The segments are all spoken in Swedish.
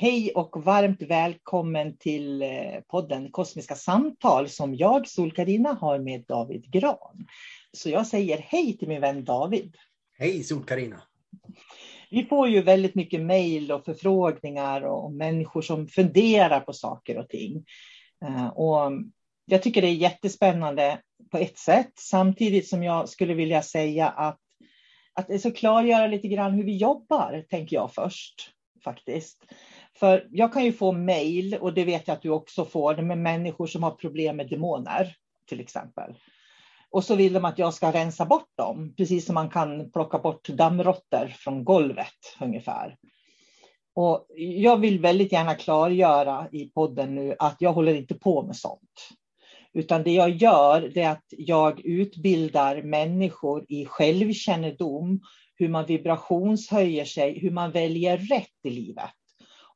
Hej och varmt välkommen till eh, podden Kosmiska samtal som jag, sol karina har med David Gran. Så jag säger hej till min vän David. Hej sol karina Vi får ju väldigt mycket mejl och förfrågningar och människor som funderar på saker och ting. Eh, och jag tycker det är jättespännande på ett sätt, samtidigt som jag skulle vilja säga att, att det ska klargöra lite grann hur vi jobbar, tänker jag först faktiskt. För jag kan ju få mejl, och det vet jag att du också får, med människor som har problem med demoner, till exempel. Och så vill de att jag ska rensa bort dem, precis som man kan plocka bort dammråttor från golvet ungefär. Och jag vill väldigt gärna klargöra i podden nu att jag håller inte på med sånt. Utan det jag gör det är att jag utbildar människor i självkännedom, hur man vibrationshöjer sig, hur man väljer rätt i livet.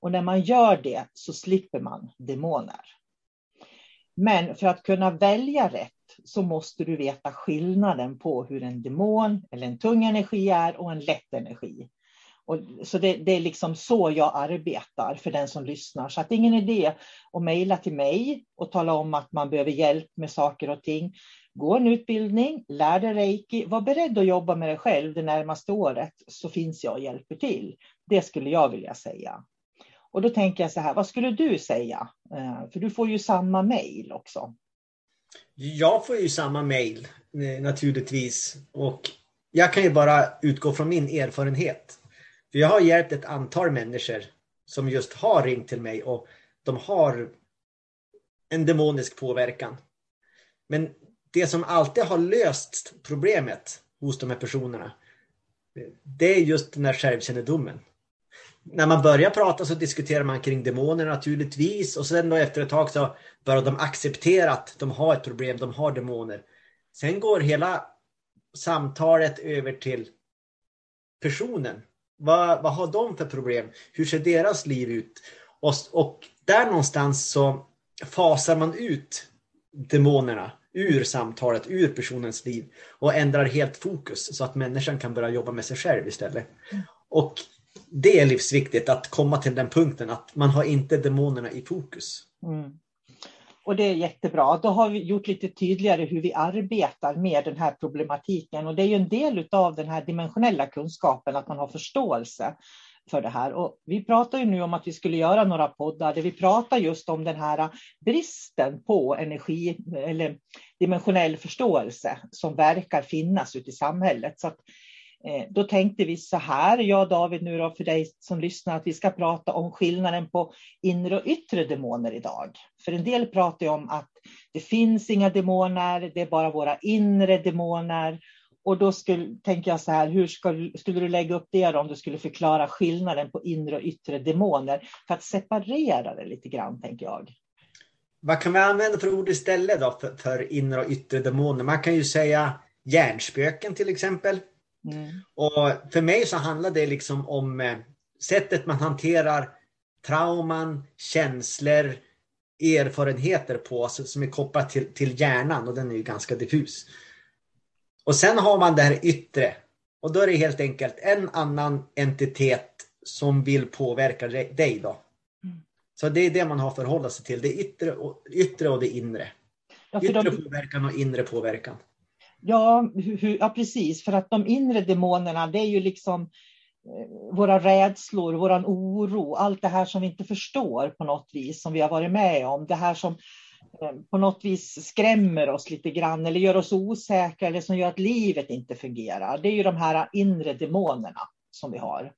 Och när man gör det så slipper man demoner. Men för att kunna välja rätt så måste du veta skillnaden på hur en demon eller en tung energi är och en lätt energi. Och, så det, det, är liksom så jag arbetar för den som lyssnar. Så att det är ingen idé att mejla till mig och tala om att man behöver hjälp med saker och ting. Gå en utbildning, lär dig reiki, var beredd att jobba med dig själv det närmaste året så finns jag och hjälper till. Det skulle jag vilja säga. Och då tänker jag så här, vad skulle du säga? Eh, för du får ju samma mejl också. Jag får ju samma mejl eh, naturligtvis. Och jag kan ju bara utgå från min erfarenhet. För jag har hjälpt ett antal människor som just har ringt till mig och de har en demonisk påverkan. Men det som alltid har löst problemet hos de här personerna, eh, det är just den här självkännedomen när man börjar prata så diskuterar man kring demoner naturligtvis och sen då efter ett tag så börjar de acceptera att de har ett problem, de har demoner. Sen går hela samtalet över till personen. Vad, vad har de för problem? Hur ser deras liv ut? Och, och där någonstans så fasar man ut demonerna ur samtalet, ur personens liv och ändrar helt fokus så att människan kan börja jobba med sig själv istället. Och det är livsviktigt att komma till den punkten att man har inte demonerna i fokus. Mm. Och det är jättebra. Då har vi gjort lite tydligare hur vi arbetar med den här problematiken. Och det är ju en del av den här dimensionella kunskapen, att man har förståelse för det här. Och vi pratar ju nu om att vi skulle göra några poddar där vi pratar just om den här bristen på energi eller dimensionell förståelse som verkar finnas ute i samhället. Så att, Eh, då tänkte vi så här, jag David nu då för dig som lyssnar, att vi ska prata om skillnaden på inre och yttre demoner idag. För en del pratar ju om att det finns inga demoner, det är bara våra inre demoner. Och då skulle, tänker jag så här, hur ska, skulle du lägga upp det då, om du skulle förklara skillnaden på inre och yttre demoner för att separera det lite grann, tänker jag. Vad kan vi använda för ord istället då för, för inre och yttre demoner? Man kan ju säga hjärnspöken till exempel. Mm. Och för mig så handlar det liksom om eh, sättet man hanterar trauman, känslor, erfarenheter på som är kopplat till, till hjärnan och den är ju ganska diffus. Och sen har man det här yttre. Och då är det helt enkelt en annan entitet som vill påverka dig då. Mm. Så det är det man har att förhålla sig till. Det yttre och, yttre och det inre. Ja, yttre de... påverkan och inre påverkan. Ja, hur, ja, precis. För att de inre demonerna, det är ju liksom eh, våra rädslor, våran oro, allt det här som vi inte förstår på något vis, som vi har varit med om. Det här som eh, på något vis skrämmer oss lite grann eller gör oss osäkra eller som gör att livet inte fungerar. Det är ju de här inre demonerna som vi har.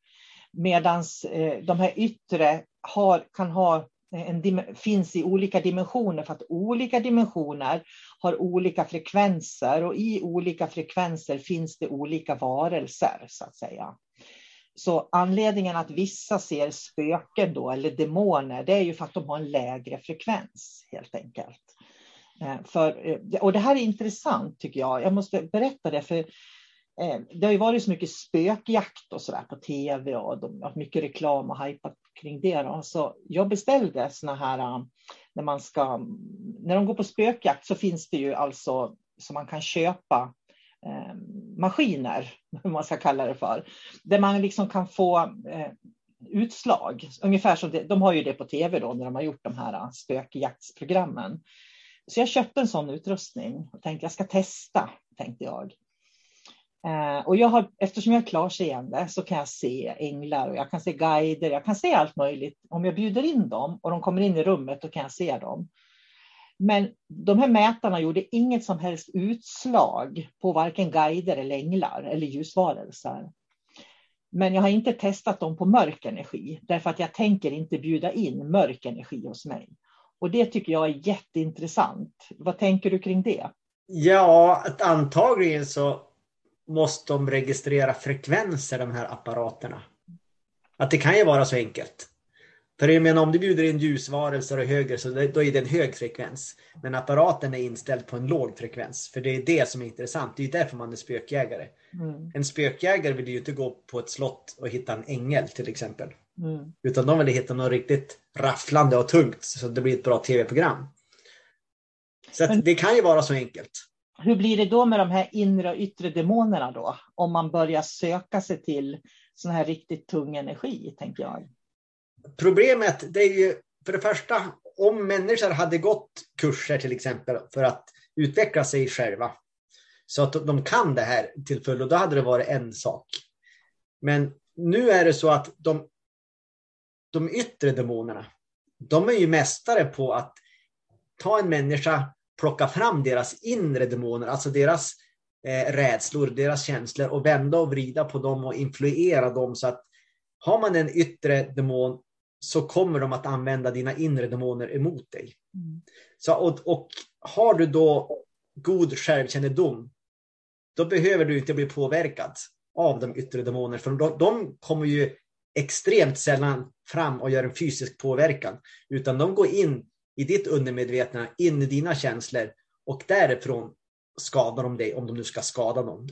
Medan eh, de här yttre har, kan ha en, finns i olika dimensioner för att olika dimensioner har olika frekvenser och i olika frekvenser finns det olika varelser så att säga. Så anledningen att vissa ser spöken då, eller demoner, det är ju för att de har en lägre frekvens helt enkelt. Eh, för, eh, och det här är intressant tycker jag. Jag måste berätta det, för eh, det har ju varit så mycket spökjakt och så där på tv och de har mycket reklam och hajpat kring det. Då. Så jag beställde såna här, um, när man ska, när de går på spökjakt så finns det ju alltså som man kan köpa eh, maskiner, hur man ska kalla det för, där man liksom kan få eh, utslag. Ungefär som det, de har ju det på tv då när de har gjort de här uh, spökjaktsprogrammen. Så jag köpte en sån utrustning och tänkte jag ska testa, tänkte jag. Eh, och jag har, eftersom jag är klarseende så kan jag se änglar och jag kan se guider, jag kan se allt möjligt. Om jag bjuder in dem och de kommer in i rummet, då kan jag se dem. Men de här mätarna gjorde inget som helst utslag på varken guider eller änglar eller ljusvarelser. Men jag har inte testat dem på mörk energi därför att jag tänker inte bjuda in mörk energi hos mig. Och det tycker jag är jätteintressant. Vad tänker du kring det? Ja, antagligen så måste de registrera frekvenser, de här apparaterna. Att det kan ju vara så enkelt. För jag menar om du bjuder in ljusvarelser och högre så då är det en hög frekvens. Men apparaten är inställd på en låg frekvens. För det är det som är intressant. Det är därför man är spökjägare. Mm. En spökjägare vill ju inte gå på ett slott och hitta en ängel till exempel. Mm. Utan de vill hitta något riktigt rafflande och tungt så det blir ett bra tv-program. Så det kan ju vara så enkelt. Hur blir det då med de här inre och yttre demonerna då? Om man börjar söka sig till sån här riktigt tung energi, tänker jag. Problemet det är ju för det första om människor hade gått kurser till exempel för att utveckla sig själva så att de kan det här till fullo, då hade det varit en sak. Men nu är det så att de, de yttre demonerna, de är ju mästare på att ta en människa, plocka fram deras inre demoner, alltså deras eh, rädslor, deras känslor och vända och vrida på dem och influera dem så att har man en yttre demon så kommer de att använda dina inre demoner emot dig. Mm. Så, och, och har du då god självkännedom, då behöver du inte bli påverkad av de yttre demonerna, för de, de kommer ju extremt sällan fram och gör en fysisk påverkan, utan de går in i ditt undermedvetna, in i dina känslor och därifrån skadar de dig om de nu ska skada någon.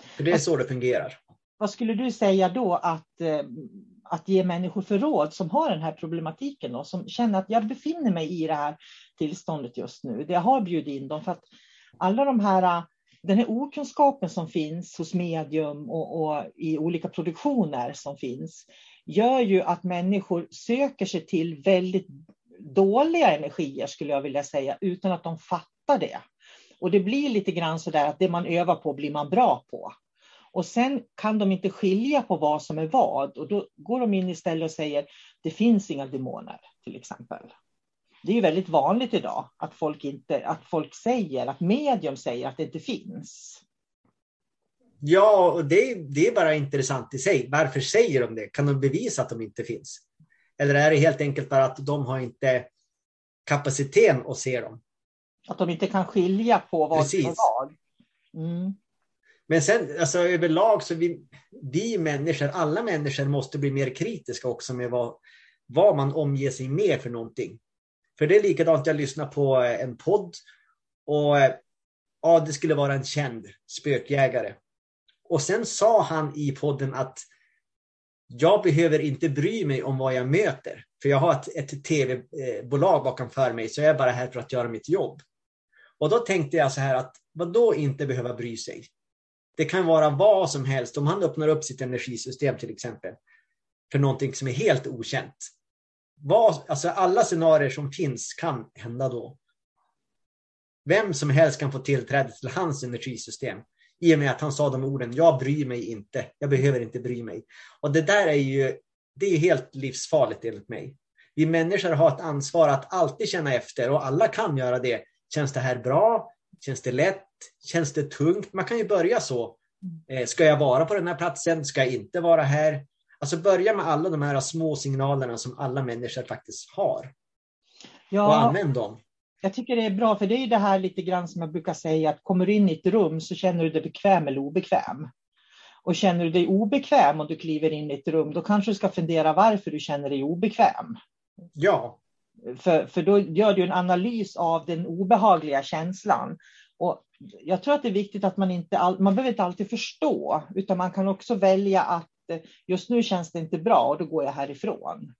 För det är så det fungerar. Vad skulle du säga då att, eh, att ge människor för råd som har den här problematiken och som känner att jag befinner mig i det här tillståndet just nu. Jag har bjudit in dem för att alla de här den här okunskapen som finns hos medium och, och, i olika produktioner som finns gör ju att människor söker sig till väldigt dåliga energier skulle jag vilja säga utan att de fattar det. Och det blir lite grann så där att det man övar på blir man bra på. Och sen kan de inte skilja på vad som är vad och då går de in istället och säger det finns inga demoner till exempel. Det är ju väldigt vanligt idag att folk, inte, att folk säger, att medium säger att det inte finns. Ja, och det, det är bara intressant i sig. Varför säger de det? Kan de bevisa att de inte finns? Eller är det helt enkelt bara att de har inte kapaciteten att se dem? Att de inte kan skilja på vad som är vad. Mm. Men sen alltså, överlag så vi, vi människor, alla människor måste bli mer kritiska också med vad, vad man omger sig med för någonting. För det är likadant, jag lyssnar på eh, en podd och eh, ja, det skulle vara en känd spökjägare. Och sen sa han i podden att jag behöver inte bry mig om vad jag möter. För jag har ett, ett tv-bolag bakom för mig, så jag är bara här för att göra mitt jobb. Och då tänkte jag så här att vad då inte behöva bry sig? Det kan vara vad som helst. Om han öppnar upp sitt energisystem till exempel för någonting som är helt okänt. Vad, alltså alla scenarier som finns kan hända då. Vem som helst kan få tillträde till hans energisystem i och med att han sa de orden, jag bryr mig inte, jag behöver inte bry mig. Och det där är ju, det är helt livsfarligt enligt mig. Vi människor har ett ansvar att alltid känna efter och alla kan göra det. Känns det här bra? Känns det lätt? Känns det tungt? Man kan ju börja så. Eh, ska jag vara på den här platsen? Ska jag inte vara här? Alltså börja med alla de här små signalerna som alla människor faktiskt har. Ja, och använd dem. Jag tycker det är bra, för det är det här lite grann som jag brukar säga, att kommer du in i ett rum så känner du dig bekväm eller obekväm. Och känner du dig obekväm och du kliver in i ett rum, då kanske du ska fundera varför du känner dig obekväm. Ja. För, för då gör du en analys av den obehagliga känslan. Och jag tror att det är viktigt att man inte, all, man behöver inte alltid förstå, utan man kan också välja att just nu känns det inte bra och då går jag härifrån.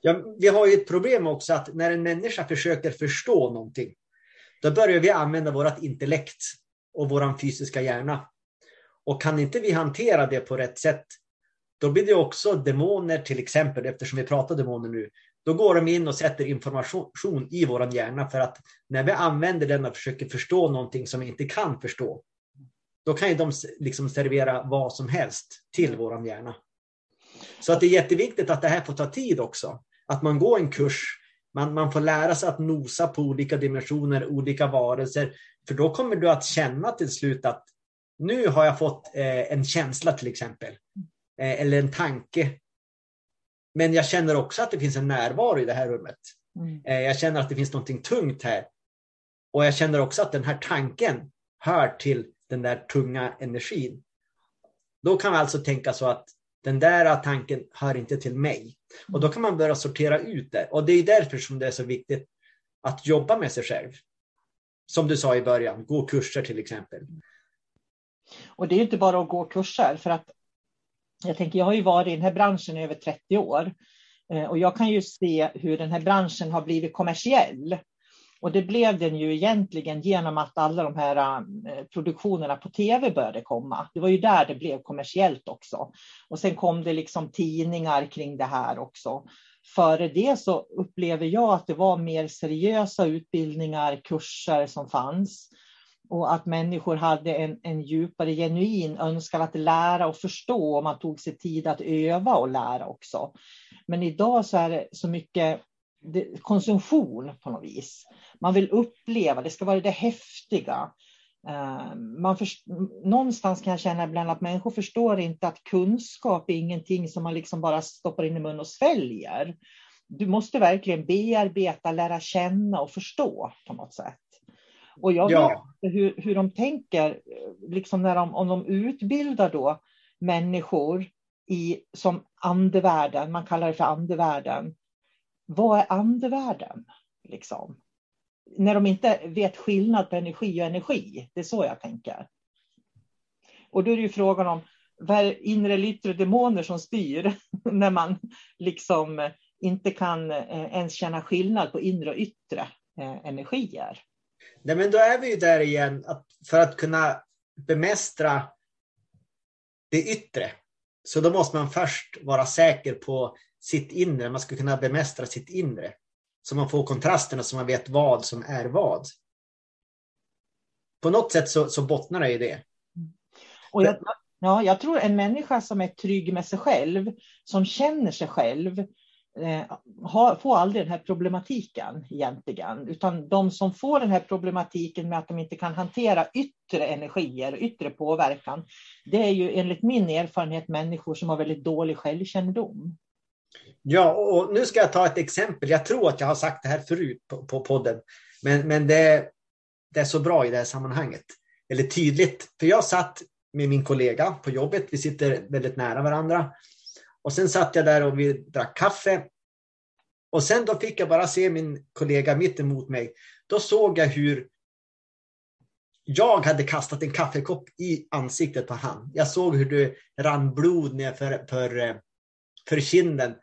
Ja, vi har ju ett problem också att när en människa försöker förstå någonting, då börjar vi använda vårt intellekt och vår fysiska hjärna. Och kan inte vi hantera det på rätt sätt, då blir det också demoner till exempel, eftersom vi pratar demoner nu, då går de in och sätter information i vår hjärna för att när vi använder den och försöker förstå någonting som vi inte kan förstå, då kan ju de liksom servera vad som helst till vår hjärna. Så att det är jätteviktigt att det här får ta tid också. Att man går en kurs, man, man får lära sig att nosa på olika dimensioner, olika varelser. För då kommer du att känna till slut att nu har jag fått eh, en känsla till exempel. Eh, eller en tanke. Men jag känner också att det finns en närvaro i det här rummet. Mm. Eh, jag känner att det finns någonting tungt här. Och jag känner också att den här tanken hör till den där tunga energin. Då kan man alltså tänka så att den där tanken hör inte till mig. Och då kan man börja sortera ut det. Och det är därför som det är så viktigt att jobba med sig själv. Som du sa i början, gå kurser till exempel. Och det är inte bara att gå kurser, för att jag tänker, jag har ju varit i den här branschen i över 30 år eh, och jag kan ju se hur den här branschen har blivit kommersiell. Och det blev den ju egentligen genom att alla de här eh, produktionerna på tv började komma. Det var ju där det blev kommersiellt också. Och sen kom det liksom tidningar kring det här också. Före det så upplever jag att det var mer seriösa utbildningar, kurser som fanns. Och att människor hade en, en djupare genuin önskan att lära och förstå. Och man tog sig tid att öva och lära också. Men idag så är det så mycket konsumtion på något vis. Man vill uppleva, det ska vara det häftiga. Eh, man för, någonstans kan jag känna ibland att människor förstår inte att kunskap är ingenting som man liksom bara stoppar in i mun och sväljer. Du måste verkligen bearbeta, lära känna och förstå på något sätt. Och jag ja. vet hur, hur de tänker, liksom när de, om de utbildar då människor i, som andevärlden, man kallar det för andevärlden. Vad är andevärlden? Liksom? När de inte vet skillnad på energi och energi. Det är så jag tänker. Och då är det ju frågan om vad är inre eller yttre demoner som styr när man liksom inte kan eh, ens känna skillnad på inre och yttre eh, energier. Nej, men då är vi ju där igen, att för att kunna bemästra det yttre, så då måste man först vara säker på sitt inre. Man ska kunna bemästra sitt inre. Så man får kontrasterna så man vet vad som är vad. På något sätt så, så bottnar det i det. Och jag, ja, jag tror en människa som är trygg med sig själv, som känner sig själv, eh, har, får aldrig den här problematiken egentligen. Utan de som får den här problematiken med att de inte kan hantera yttre energier och yttre påverkan, det är ju enligt min erfarenhet människor som har väldigt dålig självkännedom. Ja, och nu ska jag ta ett exempel. Jag tror att jag har sagt det här förut på, på podden, men, men det, det är så bra i det här sammanhanget. Eller tydligt, för jag satt med min kollega på jobbet. Vi sitter väldigt nära varandra. Och sen satt jag där och vi drack kaffe. Och sen då fick jag bara se min kollega mitt emot mig. Då såg jag hur jag hade kastat en kaffekopp i ansiktet på han. Jag såg hur det rann blod ner för, för, för kinden.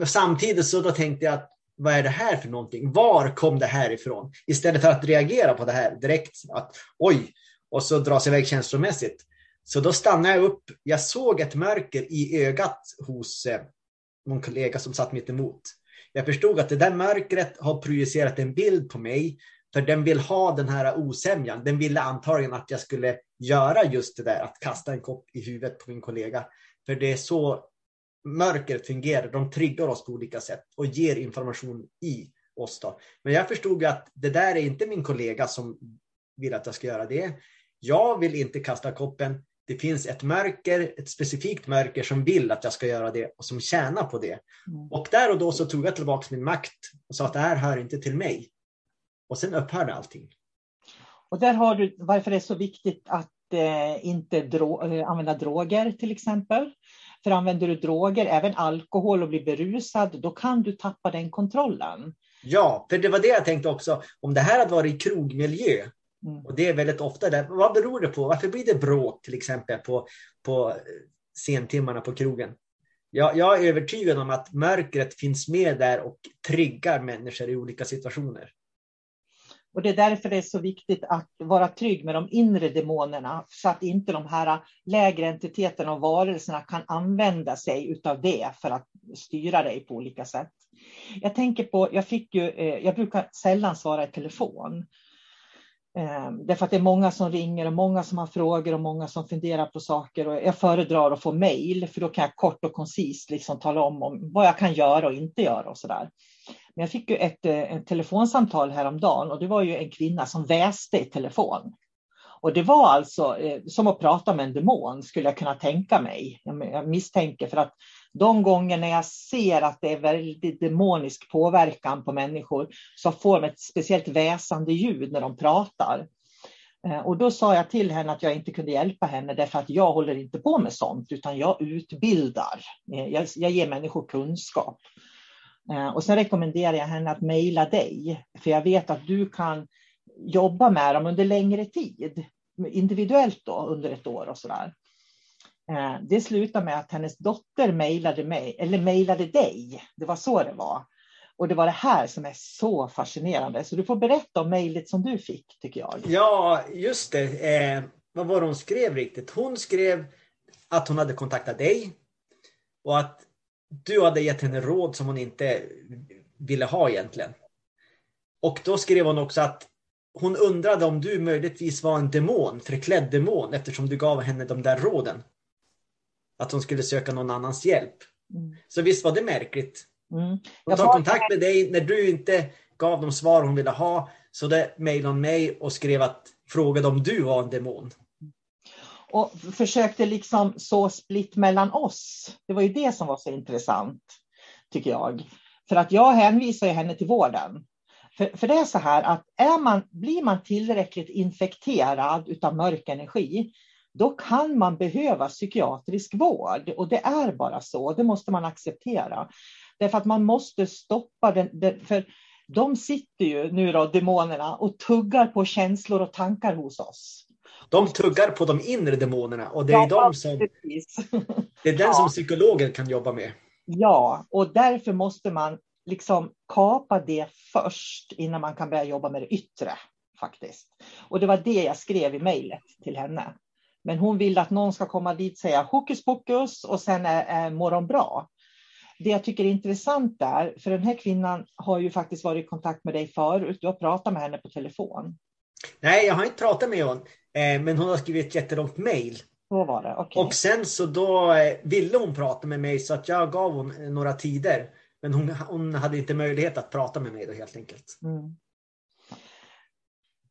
Men samtidigt så då tänkte jag att vad är det här för någonting? Var kom det här ifrån? Istället för att reagera på det här direkt. Att oj, och så dras iväg känslomässigt. Så då stannade jag upp. Jag såg ett mörker i ögat hos eh, någon kollega som satt mitt emot. Jag förstod att det där mörkret har projicerat en bild på mig för den vill ha den här osämjan. Den ville antagligen att jag skulle göra just det där, att kasta en kopp i huvudet på min kollega. För det är så mörkret fungerar. De triggar oss på olika sätt och ger information i oss. Då. Men jag förstod att det där är inte min kollega som vill att jag ska göra det. Jag vill inte kasta koppen. Det finns ett mörker, ett specifikt mörker som vill att jag ska göra det och som tjänar på det. Mm. Och där och då så tog jag tillbaka min makt och sa att det här hör inte till mig. Och sen upphörde allting. Och där har du varför det är så viktigt att eh, inte dro eh, använda droger till exempel. För använder du droger, även alkohol och blir berusad, då kan du tappa den kontrollen. Ja, för det var det jag tänkte också. Om det här hade varit i krogmiljö, Mm. Och det är väldigt ofta det. Vad beror det på? Varför blir det bråk till exempel på, på sentimmarna på krogen? Jag, jag är övertygad om att mörkret finns med där och triggar människor i olika situationer. Och det är därför det är så viktigt att vara trygg med de inre demonerna så att inte de här lägre entiteterna och varelserna kan använda sig av det för att styra dig på olika sätt. Jag tänker på, jag fick ju, eh, jag brukar sällan svara i telefon ehm, därför att det är många som ringer och många som har frågor och många som funderar på saker. Och jag föredrar att få mejl för då kan jag kort och koncist liksom tala om, om vad jag kan göra och inte göra och så där. Men jag fick ju ett, eh, ett telefonsamtal häromdagen och det var ju en kvinna som väste i telefon. Och det var alltså eh, som att prata med en demon skulle jag kunna tänka mig. Jag misstänker för att de gånger när jag ser att det är väldigt demonisk påverkan på människor så får de ett speciellt väsande ljud när de pratar. Eh, och då sa jag till henne att jag inte kunde hjälpa henne därför att jag håller inte på med sånt utan jag utbildar. Eh, jag, jag ger människor kunskap. Eh, och sen rekommenderar jag henne att mejla dig för jag vet att du kan jobba med dem under längre tid individuellt då under ett år och sådär. där. det slutade med att hennes dotter mejlade mig, eller mejlade dig. Det var så det var. Och det var det här som är så fascinerande. Så du får berätta om mejlet som du fick, tycker jag. Ja, just det. Eh, vad var det hon skrev riktigt? Hon skrev att hon hade kontaktat dig och att du hade gett henne råd som hon inte ville ha egentligen. Och då skrev hon också att hon undrade om du möjligtvis var en demon, förklädd demon, eftersom du gav henne de där råden att hon skulle söka någon annans hjälp. Mm. Så visst var det märkligt. Mm. Hon tar kontakt med dig när du inte gav de svar hon ville ha. Så det mejlade hon mig och skrev att frågade om du var en demon. Och försökte liksom så split mellan oss. Det var ju det som var så intressant, tycker jag. För att jag hänvisar henne till vården. För, för det är så här att är man, blir man tillräckligt infekterad av mörk energi då kan man behöva psykiatrisk vård. Och det är bara så, det måste man acceptera. Därför att man måste stoppa den, den för de sitter ju nu då, demonerna, och tuggar på känslor och tankar hos oss. De tuggar på de inre demonerna och det är, ja, de som, det är den ja. som psykologer kan jobba med. Ja, och därför måste man liksom kapa det först innan man kan börja jobba med det yttre. faktiskt. Och det var det jag skrev i mejlet till henne. Men hon vill att någon ska komma dit och säga hokus pokus och sen är, är mår de bra. Det jag tycker är intressant där, för den här kvinnan har ju faktiskt varit i kontakt med dig förut. Du har pratat med henne på telefon. Nej, jag har inte pratat med hon, eh, men hon har skrivit ett jättelångt mejl. Okay. Och sen så då eh, ville hon prata med mig så att jag gav hon några tider. Men hon, hon hade inte möjlighet att prata med mig då helt enkelt. Mm.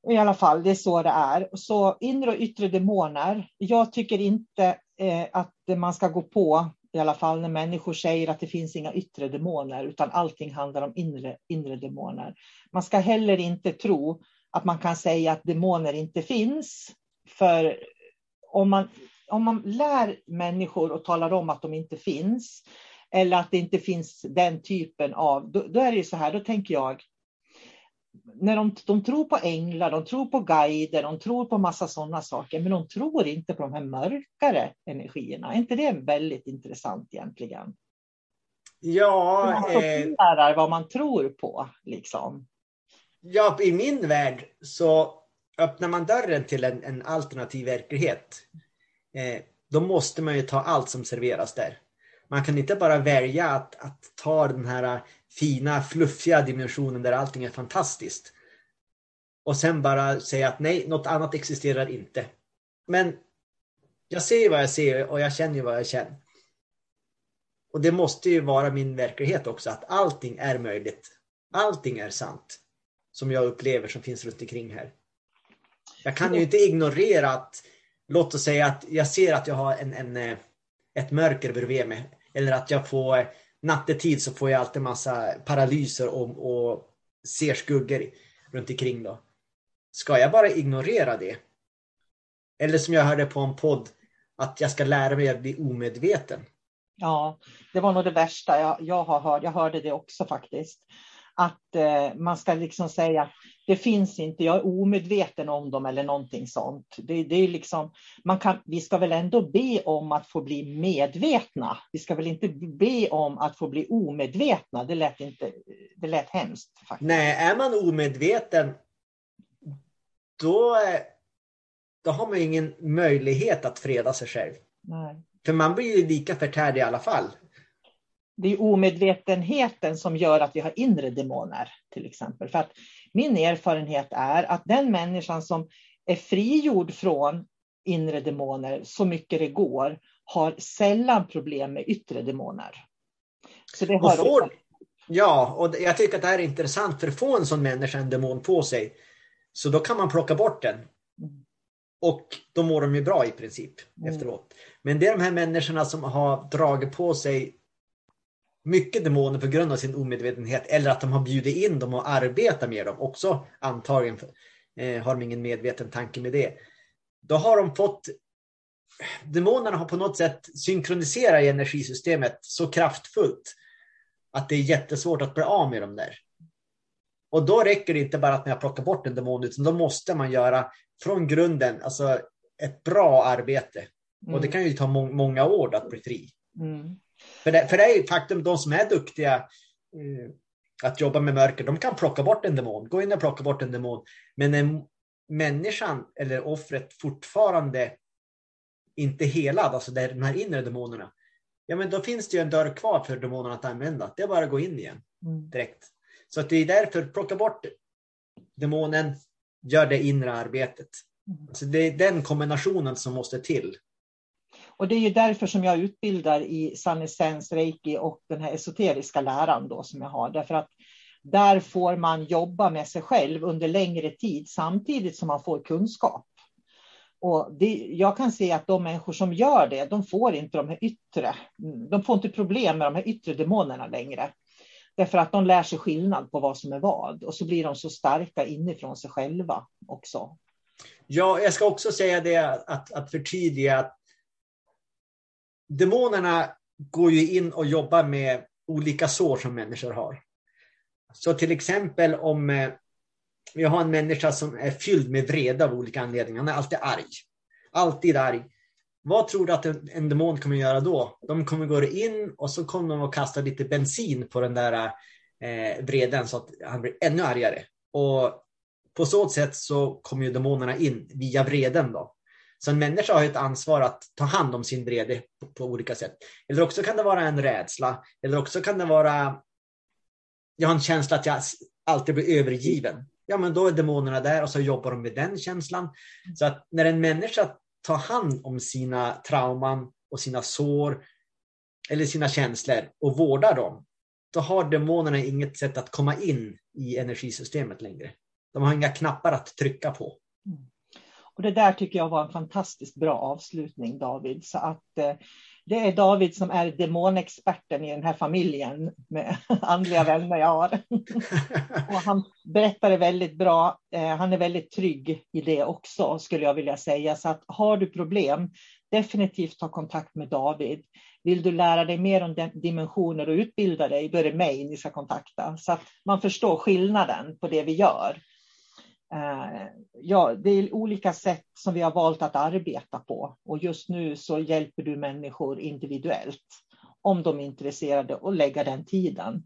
I alla fall, det är så det är. Så inre och yttre demoner. Jag tycker inte eh, att man ska gå på, i alla fall när människor säger att det finns inga yttre demoner, utan allting handlar om inre, inre demoner. Man ska heller inte tro att man kan säga att demoner inte finns. För om man, om man lär människor och talar om att de inte finns, eller att det inte finns den typen av, då, då är det så här, då tänker jag, när de, de tror på änglar, de tror på guider, de tror på massa sådana saker, men de tror inte på de här mörkare energierna. Är inte det väldigt intressant egentligen? Ja. Man eh, vad man tror på, liksom. Ja, i min värld så öppnar man dörren till en, en alternativ verklighet. Eh, då måste man ju ta allt som serveras där. Man kan inte bara välja att, att ta den här fina, fluffiga dimensionen där allting är fantastiskt. Och sen bara säga att nej, något annat existerar inte. Men jag ser vad jag ser och jag känner vad jag känner. Och det måste ju vara min verklighet också, att allting är möjligt. Allting är sant. Som jag upplever som finns runt omkring här. Jag kan ju inte ignorera att, låt oss säga att jag ser att jag har en, en, eh, ett mörker bredvid mig. Eller att jag får nattetid så får jag alltid massa paralyser och, och ser skuggor runt omkring då. Ska jag bara ignorera det? Eller som jag hörde på en podd, att jag ska lära mig att bli omedveten. Ja, det var nog det värsta jag, jag har hört. Jag hörde det också faktiskt att eh, man ska liksom säga det finns inte, jag är omedveten om dem eller någonting sånt. Det, det är liksom, man kan, vi ska väl ändå be om att få bli medvetna. Vi ska väl inte be om att få bli omedvetna. Det lät, inte, det lät hemskt. Faktiskt. Nej, är man omedveten då, då har man ingen möjlighet att freda sig själv. Nej. För man blir ju lika förtärd i alla fall det är omedvetenheten som gör att vi har inre demoner till exempel. För att min erfarenhet är att den människan som är frigjord från inre demoner så mycket det går har sällan problem med yttre demoner. Så det har får, ja, och jag tycker att det här är intressant för att få en sån människa en demon på sig så då kan man plocka bort den. Mm. Och då mår de ju bra i princip mm. efteråt. Men det är de här människorna som har dragit på sig mycket demoner på grund av sin omedvetenhet eller att de har bjudit in dem och arbetat med dem också antagligen eh, har de ingen medveten tanke med det. Då har de fått demonerna har på något sätt synkroniserat i energisystemet så kraftfullt att det är jättesvårt att bli av med dem där. Och då räcker det inte bara att man plockar bort en demon utan då måste man göra från grunden alltså ett bra arbete. Mm. Och det mm. kan ju ta må många år att bli fri. Mm. För det, för det är ju faktum, de som är duktiga eh, att jobba med mörker, de kan plocka bort en demon, gå in och plocka bort en demon. Men är människan eller offret fortfarande inte helad, alltså det är de här inre demonerna, ja men då finns det ju en dörr kvar för demonerna att använda. Det är bara att gå in igen mm. direkt. Så att det är därför, plocka bort demonen, gör det inre arbetet. Alltså det är den kombinationen som måste till. Och det är ju därför som jag utbildar i Sannesens reiki och den här esoteriska läran då som jag har. Därför att där får man jobba med sig själv under längre tid samtidigt som man får kunskap. Och det, jag kan se att de människor som gör det, de får inte de här yttre, de får inte problem med de här yttre demonerna längre. Därför att de lär sig skillnad på vad som är vad och så blir de så starka inifrån sig själva också. Ja, jag ska också säga det att, att förtydliga att demonerna går ju in och jobbar med olika sår som människor har. Så till exempel om eh, vi har en människa som är fylld med vrede av olika anledningar. Han är alltid arg. Alltid arg. Vad tror du att en, en demon kommer göra då? De kommer gå in och så kommer de att kasta lite bensin på den där eh, vreden så att han blir ännu argare. Och på så sätt så kommer ju demonerna in via vreden då. Så en människa har ett ansvar att ta hand om sin vrede på, på, olika sätt. Eller också kan det vara en rädsla. Eller också kan det vara, jag har en känsla att jag alltid blir övergiven. Ja, men då är demonerna där och så jobbar de med den känslan. Så att när en människa tar hand om sina trauman och sina sår eller sina känslor och vårdar dem, då har demonerna inget sätt att komma in i energisystemet längre. De har inga knappar att trycka på. Och det där tycker jag var en fantastiskt bra avslutning, David. Så att eh, det är David som är demonexperten i den här familjen med andliga vänner jag har. Och han berättade väldigt bra. Eh, han är väldigt trygg i det också, skulle jag vilja säga. Så att har du problem, definitivt ta kontakt med David. Vill du lära dig mer om dimensioner och utbilda dig, då är det mig ni ska kontakta. Så att man förstår skillnaden på det vi gör. Eh, ja, det är olika sätt som vi har valt att arbeta på och just nu så hjälper du människor individuellt om de är intresserade och lägga den tiden.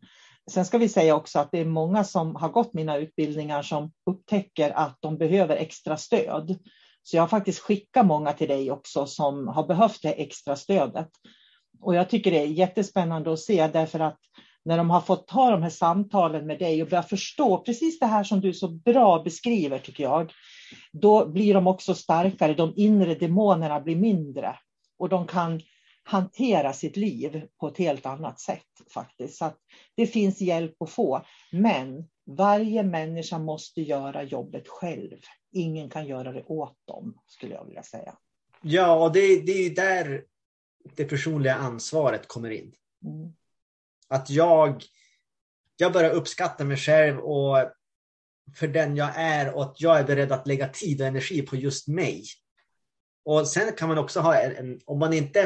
Sen ska vi säga också att det är många som har gått mina utbildningar som upptäcker att de behöver extra stöd. Så jag har faktiskt skickat många till dig också som har behövt det extra stödet. Och jag tycker det är jättespännande att se därför att när de har fått ta de här samtalen med dig och börja förstå precis det här som du så bra beskriver, tycker jag, då blir de också starkare. De inre demonerna blir mindre och de kan hantera sitt liv på ett helt annat sätt faktiskt. Så det finns hjälp att få. Men varje människa måste göra jobbet själv. Ingen kan göra det åt dem, skulle jag vilja säga. Ja, och det, det är där det personliga ansvaret kommer in. Mm. Att jag, jag börjar uppskatta mig själv och för den jag är och att jag är beredd att lägga tid och energi på just mig. Och sen kan man också ha en, om man inte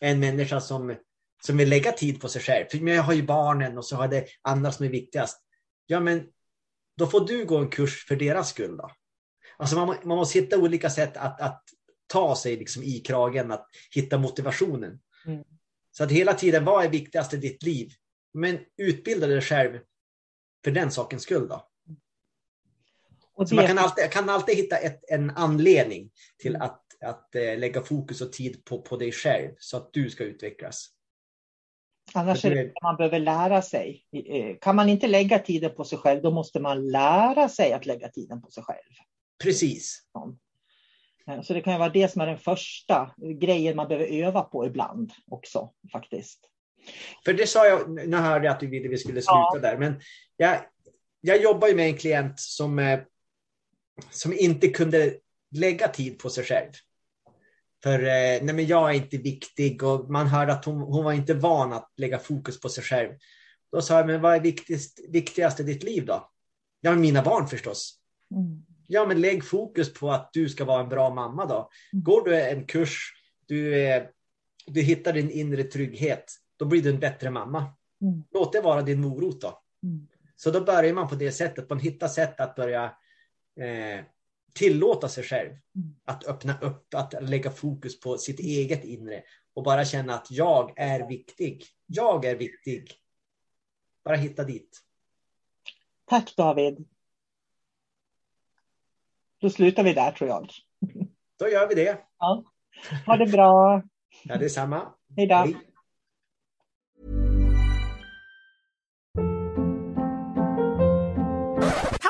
är en människa som, som vill lägga tid på sig själv, för jag har ju barnen och så har det andra som är viktigast. Ja, men då får du gå en kurs för deras skull då. Alltså man, man måste hitta olika sätt att, att ta sig liksom i kragen, att hitta motivationen. Mm. Så att hela tiden, vad är viktigast i ditt liv? Men utbilda dig själv för den sakens skull. Då. Det... man kan alltid, kan alltid hitta ett, en anledning till att, att äh, lägga fokus och tid på, på dig själv så att du ska utvecklas. Annars är det att man behöver lära sig. Eh, kan man inte lägga tiden på sig själv, då måste man lära sig att lägga tiden på sig själv. Precis. Eh, så det kan vara det som är den första grejen man behöver öva på ibland också faktiskt. För det sa jag, nu hörde jag att du ville vi skulle sluta ja. där, men jag, jag jobbar ju med en klient som, eh, som inte kunde lägga tid på sig själv. För eh, nej men jag är inte viktig och man hörde att hon, hon var inte van att lägga fokus på sig själv. Då sa jag, men vad är viktigast, viktigast i ditt liv då? Ja, mina barn förstås. Mm. Ja, men lägg fokus på att du ska vara en bra mamma då. Mm. Går du en kurs, du, eh, du hittar din inre trygghet, då blir du en bättre mamma. Mm. Låt det vara din morot då. Mm. Så då börjar man på det sättet, man hittar sätt att börja eh, tillåta sig själv mm. att öppna upp, att lägga fokus på sitt eget inre och bara känna att jag är viktig. Jag är viktig. Bara hitta dit. Tack David. Då slutar vi där tror jag. Då gör vi det. Ja. Ha det bra. Ja, detsamma. Hej då. Hej.